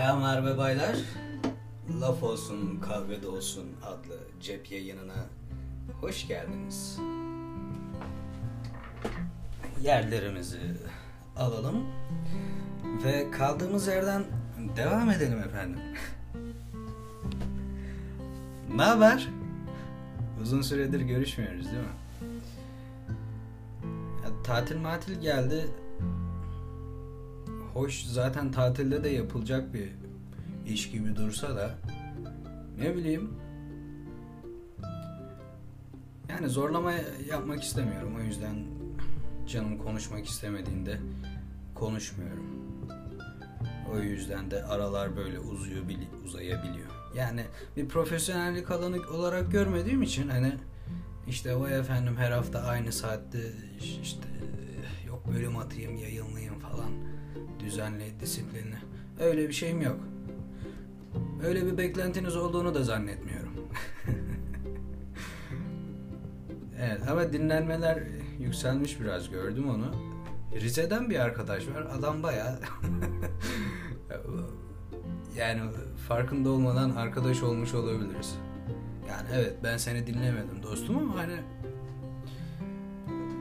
Bayanlar ve baylar, Laf Olsun Kahvede Olsun adlı cep yayınına hoş geldiniz. Yerlerimizi alalım ve kaldığımız yerden devam edelim efendim. ne haber? Uzun süredir görüşmüyoruz değil mi? Ya, tatil matil geldi. Hoş zaten tatilde de yapılacak bir iş gibi dursa da ne bileyim yani zorlama yapmak istemiyorum o yüzden canım konuşmak istemediğinde konuşmuyorum. O yüzden de aralar böyle uzuyor uzayabiliyor. Yani bir profesyonellik alanı olarak görmediğim için hani işte o efendim her hafta aynı saatte işte yok bölüm atayım yayınlayayım falan düzenli disiplinli öyle bir şeyim yok. Öyle bir beklentiniz olduğunu da zannetmiyorum. evet ama dinlenmeler yükselmiş biraz gördüm onu. Rize'den bir arkadaş var. Adam baya yani farkında olmadan arkadaş olmuş olabiliriz. Yani evet ben seni dinlemedim dostum ama hani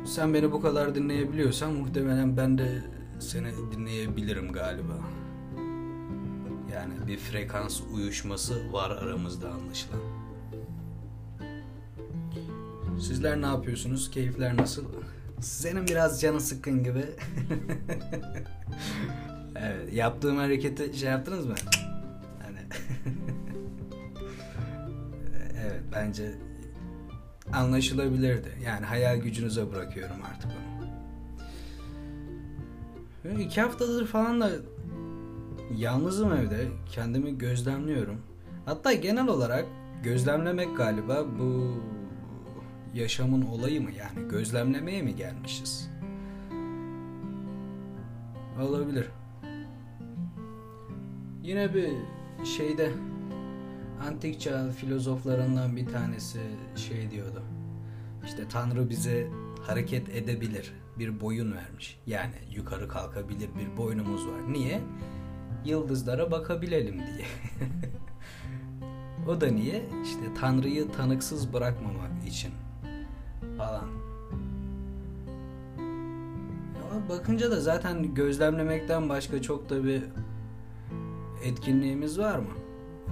sen beni bu kadar dinleyebiliyorsan muhtemelen ben de seni dinleyebilirim galiba. Yani bir frekans uyuşması var aramızda anlaşılan. Sizler ne yapıyorsunuz? Keyifler nasıl? Senin biraz canı sıkkın gibi. evet, yaptığım hareketi şey yaptınız mı? Hani evet bence anlaşılabilirdi. Yani hayal gücünüze bırakıyorum artık onu. Ve iki haftadır falan da yalnızım evde. Kendimi gözlemliyorum. Hatta genel olarak gözlemlemek galiba bu yaşamın olayı mı yani gözlemlemeye mi gelmişiz? Olabilir. Yine bir şeyde antik çağ filozoflarından bir tanesi şey diyordu. İşte Tanrı bize hareket edebilir bir boyun vermiş. Yani yukarı kalkabilir bir boynumuz var. Niye? Yıldızlara bakabilelim diye. o da niye? İşte Tanrı'yı tanıksız bırakmamak için falan. Ama bakınca da zaten gözlemlemekten başka çok da bir etkinliğimiz var mı?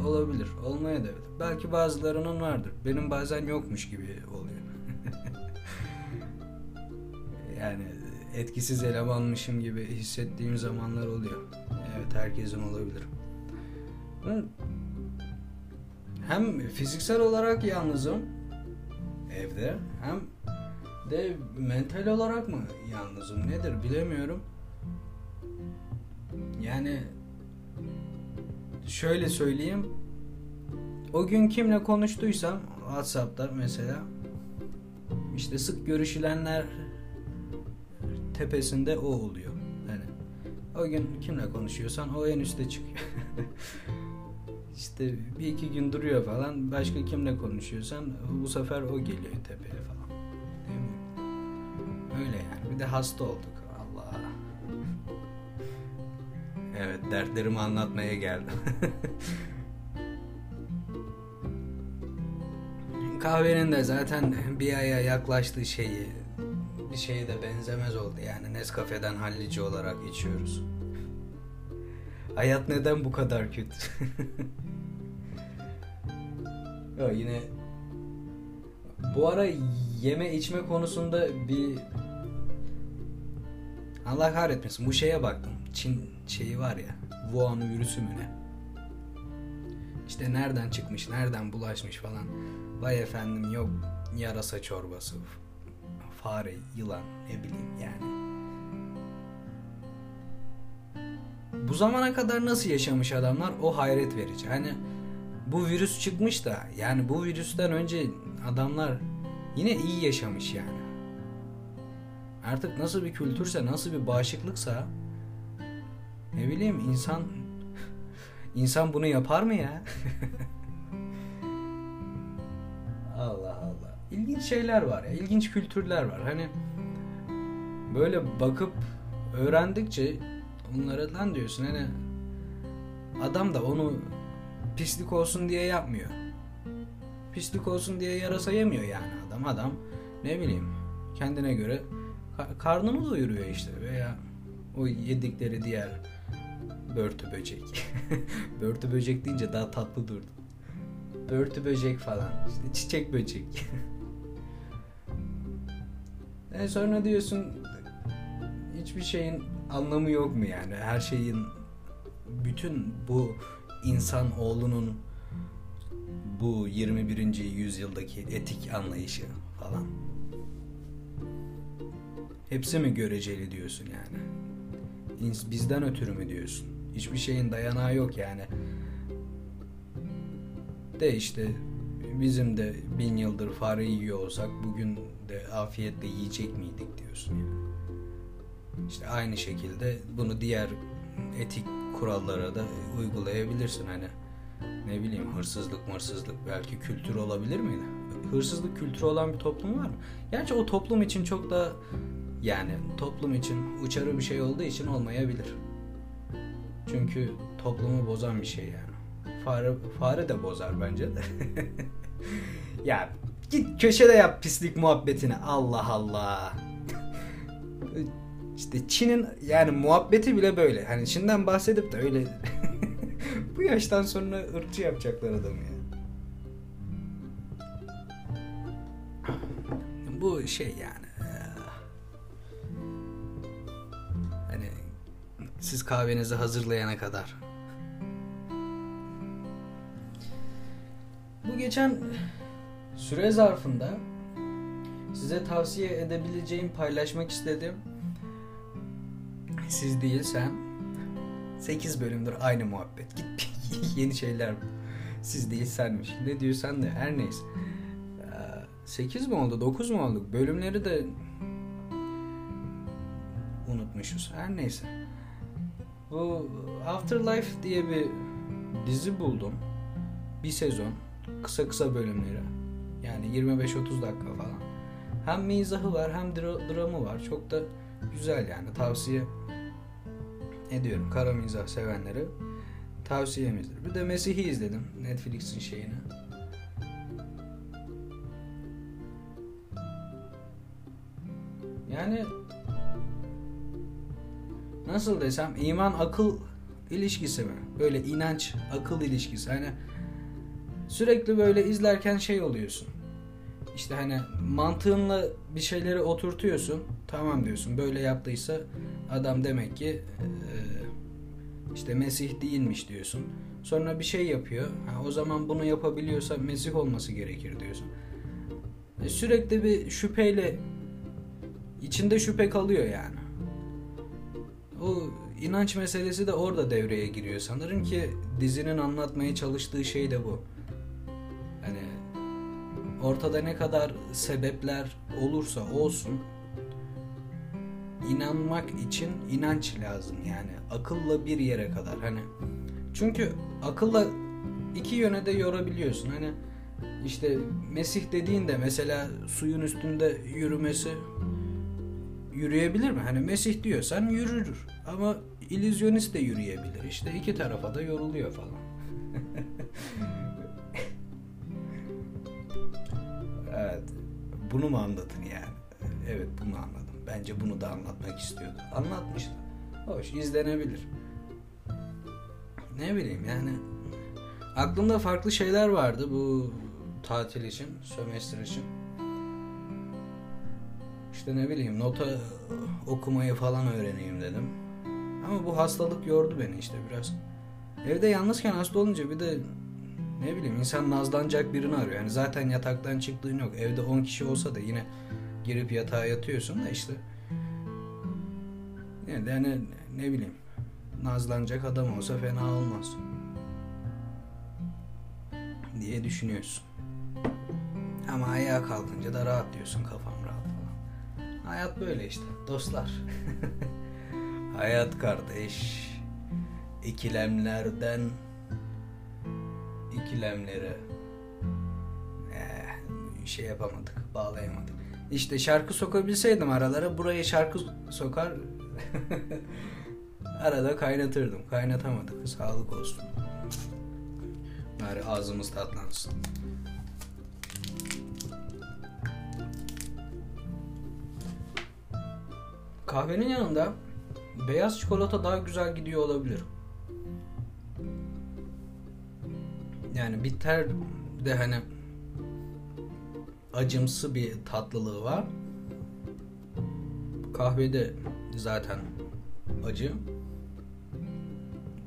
Olabilir. Olmaya da Belki bazılarının vardır. Benim bazen yokmuş gibi oluyor. Yani etkisiz elemanmışım gibi hissettiğim zamanlar oluyor. Evet herkesin olabilir. Hem fiziksel olarak yalnızım evde hem de mental olarak mı yalnızım nedir bilemiyorum. Yani şöyle söyleyeyim. O gün kimle konuştuysam WhatsApp'ta mesela işte sık görüşülenler tepesinde o oluyor. Yani o gün kimle konuşuyorsan o en üstte çıkıyor. İşte bir iki gün duruyor falan. Başka kimle konuşuyorsan bu sefer o geliyor tepeye falan. Değil mi? Öyle yani. Bir de hasta olduk. Allah. Evet dertlerimi anlatmaya geldim. Kahvenin de zaten bir aya yaklaştığı şeyi bir şeye de benzemez oldu yani Nescafe'den hallici olarak içiyoruz. Hayat neden bu kadar kötü? ya yine bu ara yeme içme konusunda bir Allah kahretmesin bu şeye baktım. Çin şeyi var ya. Wuhan virüsü mü ne? İşte nereden çıkmış, nereden bulaşmış falan. Vay efendim yok yarasa çorbası, fare, yılan ne bileyim yani. Bu zamana kadar nasıl yaşamış adamlar o hayret verici. Hani bu virüs çıkmış da yani bu virüsten önce adamlar yine iyi yaşamış yani. Artık nasıl bir kültürse, nasıl bir bağışıklıksa ne bileyim insan insan bunu yapar mı ya? İlginç şeyler var ya, ilginç kültürler var. Hani böyle bakıp öğrendikçe onlara lan diyorsun hani adam da onu pislik olsun diye yapmıyor. Pislik olsun diye yarasa yemiyor yani adam. Adam ne bileyim kendine göre karnını doyuruyor işte veya o yedikleri diğer börtü böcek. börtü böcek deyince daha tatlı durdu. Börtü böcek falan. İşte çiçek böcek. e sonra diyorsun hiçbir şeyin anlamı yok mu yani? Her şeyin bütün bu insan oğlunun bu 21. yüzyıldaki etik anlayışı falan. Hepsi mi göreceli diyorsun yani? Bizden ötürü mü diyorsun? Hiçbir şeyin dayanağı yok yani. De işte bizim de bin yıldır fare yiyor olsak bugün de afiyetle yiyecek miydik diyorsun yani. İşte aynı şekilde bunu diğer etik kurallara da uygulayabilirsin hani ne bileyim hırsızlık mırsızlık belki kültür olabilir miydi? Hırsızlık kültürü olan bir toplum var mı? Gerçi o toplum için çok da yani toplum için uçarı bir şey olduğu için olmayabilir. Çünkü toplumu bozan bir şey yani. Fare, fare de bozar bence de. ya git köşede yap pislik muhabbetini. Allah Allah. İşte Çin'in yani muhabbeti bile böyle. Hani Çin'den bahsedip de öyle bu yaştan sonra ırkçı yapacaklar adamı ya. Bu şey yani. Hani siz kahvenizi hazırlayana kadar. Bu geçen süre zarfında size tavsiye edebileceğim, paylaşmak istediğim siz değil sen 8 bölümdür aynı muhabbet. Git yeni şeyler siz değil senmiş. Ne diyorsan de her neyse. 8 mi oldu 9 mu olduk? Bölümleri de unutmuşuz. Her neyse. Bu Afterlife diye bir dizi buldum. Bir sezon. Kısa kısa bölümleri. Yani 25-30 dakika falan. Hem mizahı var hem dra- dramı var. Çok da güzel yani. Tavsiye ediyorum. Kara mizah sevenlere tavsiyemizdir. Bir de Mesih'i izledim. Netflix'in şeyini. Yani nasıl desem iman akıl ilişkisi mi? Böyle inanç akıl ilişkisi. Hani sürekli böyle izlerken şey oluyorsun. İşte hani mantığınla bir şeyleri oturtuyorsun. Tamam diyorsun. Böyle yaptıysa adam demek ki işte Mesih değilmiş diyorsun. Sonra bir şey yapıyor. Ha, o zaman bunu yapabiliyorsa Mesih olması gerekir diyorsun. E, sürekli bir şüpheyle içinde şüphe kalıyor yani. O inanç meselesi de orada devreye giriyor sanırım ki dizinin anlatmaya çalıştığı şey de bu. Ortada ne kadar sebepler olursa olsun inanmak için inanç lazım yani akılla bir yere kadar hani çünkü akılla iki yöne de yorabiliyorsun hani işte Mesih dediğinde mesela suyun üstünde yürümesi yürüyebilir mi? Hani Mesih diyorsan yürür ama illüzyonist de yürüyebilir. İşte iki tarafa da yoruluyor falan. Bunu mu anladın yani? Evet bunu anladım. Bence bunu da anlatmak istiyordu. Anlatmıştı. Hoş izlenebilir. Ne bileyim yani aklımda farklı şeyler vardı bu tatil için, sömestr için. İşte ne bileyim nota okumayı falan öğreneyim dedim. Ama bu hastalık yordu beni işte biraz. Evde yalnızken hasta olunca bir de ne bileyim insan nazlanacak birini arıyor. Yani zaten yataktan çıktığın yok. Evde 10 kişi olsa da yine girip yatağa yatıyorsun da işte. Yani, yani ne bileyim nazlanacak adam olsa fena olmaz. Diye düşünüyorsun. Ama ayağa kalkınca da rahat diyorsun kafam rahat falan. Hayat böyle işte dostlar. Hayat kardeş. İkilemlerden ikilemlere eh, şey yapamadık, bağlayamadık. İşte şarkı sokabilseydim aralara burayı şarkı sokar Arada kaynatırdım. Kaynatamadık. Sağlık olsun. Bari ağzımız tatlansın. Kahvenin yanında beyaz çikolata daha güzel gidiyor olabilir. Yani bitter de hani acımsı bir tatlılığı var. Kahvede zaten acı.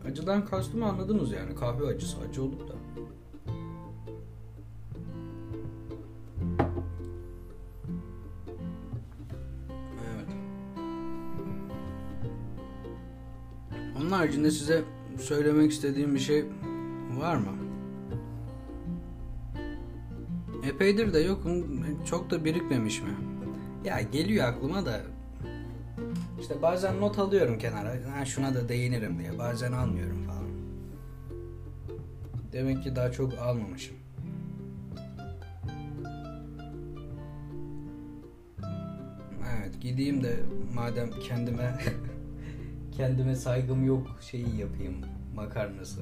Acıdan kastımı anladınız yani. Kahve acısı acı olup da. Evet. Onun haricinde size söylemek istediğim bir şey var mı? Epeydir de yokum. Çok da birikmemiş mi? Ya geliyor aklıma da işte bazen not alıyorum kenara. Ha, şuna da değinirim diye. Bazen almıyorum falan. Demek ki daha çok almamışım. Evet gideyim de madem kendime kendime saygım yok şeyi yapayım makarnası.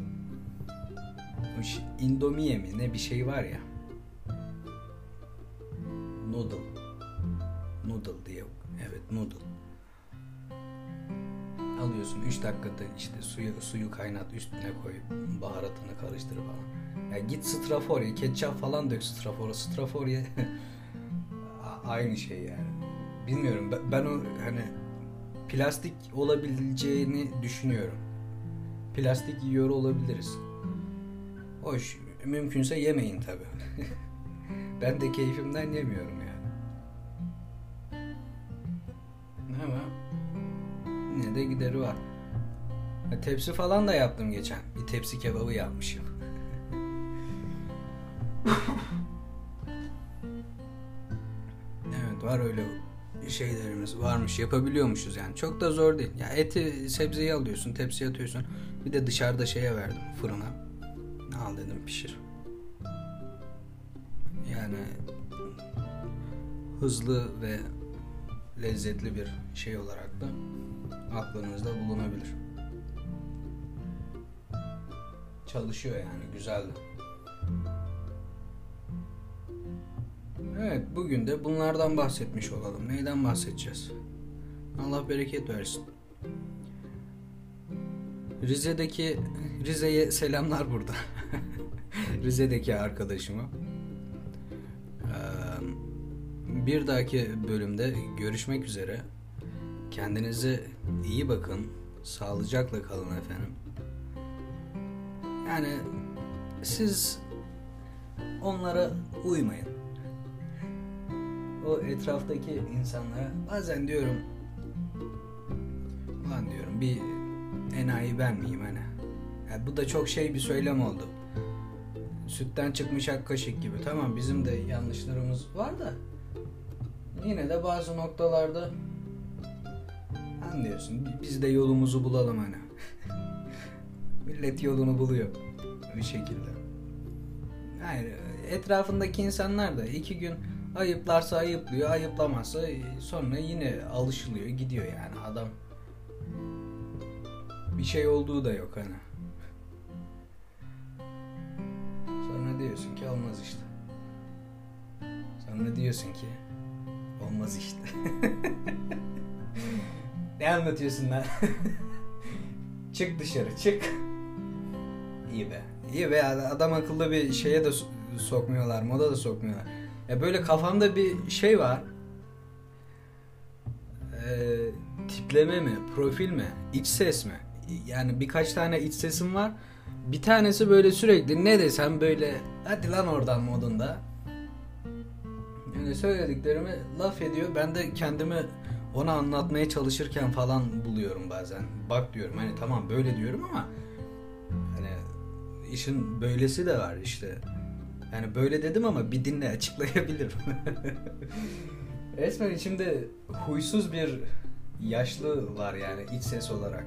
Indomie mi ne bir şey var ya. Noodle. Noodle diye. Evet noodle. Alıyorsun 3 dakikada işte suyu suyu kaynat üstüne koy baharatını karıştır falan. Ya git strafor ketçap falan dök strafora strafor aynı şey yani. Bilmiyorum ben, ben o hani plastik olabileceğini düşünüyorum. Plastik yiyor olabiliriz. Hoş mümkünse yemeyin tabi. ben de keyfimden yemiyorum de gideri var. Tepsi falan da yaptım geçen. Bir tepsi kebabı yapmışım. evet var öyle şeylerimiz varmış yapabiliyormuşuz yani çok da zor değil ya eti sebzeyi alıyorsun tepsiye atıyorsun bir de dışarıda şeye verdim fırına al dedim pişir yani hızlı ve lezzetli bir şey olarak da aklınızda bulunabilir çalışıyor yani güzeldi Evet bugün de bunlardan bahsetmiş olalım. Neyden bahsedeceğiz? Allah bereket versin. Rize'deki Rize'ye selamlar burada. Rize'deki arkadaşıma. Bir dahaki bölümde görüşmek üzere. Kendinize iyi bakın. Sağlıcakla kalın efendim. Yani siz onlara uymayın o etraftaki insanlara bazen diyorum lan diyorum bir enayi ben miyim hani yani bu da çok şey bir söylem oldu sütten çıkmış ak kaşık gibi tamam bizim de yanlışlarımız var da yine de bazı noktalarda anlıyorsun biz de yolumuzu bulalım hani millet yolunu buluyor bir şekilde yani etrafındaki insanlar da iki gün Ayıplarsa ayıplıyor, ayıplamazsa sonra yine alışılıyor, gidiyor yani adam. Bir şey olduğu da yok hani. Sonra diyorsun ki olmaz işte. Sonra diyorsun ki olmaz işte. ne anlatıyorsun lan? çık dışarı çık. İyi be. İyi be adam akıllı bir şeye de sokmuyorlar, moda da sokmuyorlar. Ya böyle kafamda bir şey var. Ee, tipleme mi, profil mi, iç ses mi? Yani birkaç tane iç sesim var. Bir tanesi böyle sürekli ne desem böyle hadi lan oradan modunda. Yani söylediklerimi laf ediyor. Ben de kendimi ona anlatmaya çalışırken falan buluyorum bazen. Bak diyorum hani tamam böyle diyorum ama hani işin böylesi de var işte. Yani böyle dedim ama bir dinle açıklayabilirim. Resmen içimde huysuz bir yaşlı var yani iç ses olarak.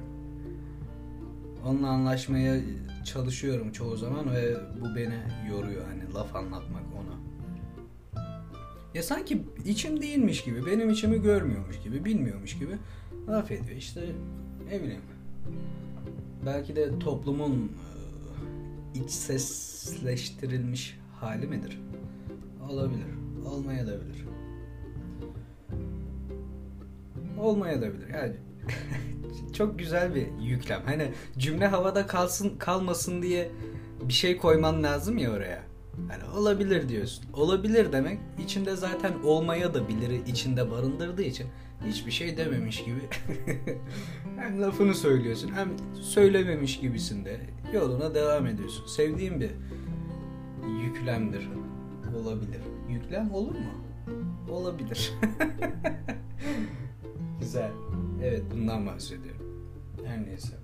Onunla anlaşmaya çalışıyorum çoğu zaman ve bu beni yoruyor hani laf anlatmak ona. Ya sanki içim değilmiş gibi, benim içimi görmüyormuş gibi, bilmiyormuş gibi laf ediyor. İşte ne bileyim. Belki de toplumun e, iç sesleştirilmiş hali midir? Olabilir. Olmaya da bilir. Olmaya da bilir. Yani çok güzel bir yüklem. Hani cümle havada kalsın kalmasın diye bir şey koyman lazım ya oraya. Hani olabilir diyorsun. Olabilir demek içinde zaten olmaya da biliri içinde barındırdığı için hiçbir şey dememiş gibi hem lafını söylüyorsun hem söylememiş gibisin de yoluna devam ediyorsun. Sevdiğim bir yüklemdir. Olabilir. Yüklem olur mu? Olabilir. Güzel. Evet bundan bahsediyorum. Her neyse.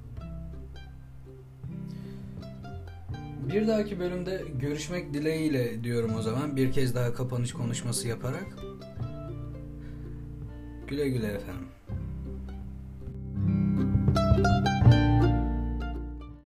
Bir dahaki bölümde görüşmek dileğiyle diyorum o zaman. Bir kez daha kapanış konuşması yaparak. Güle güle efendim.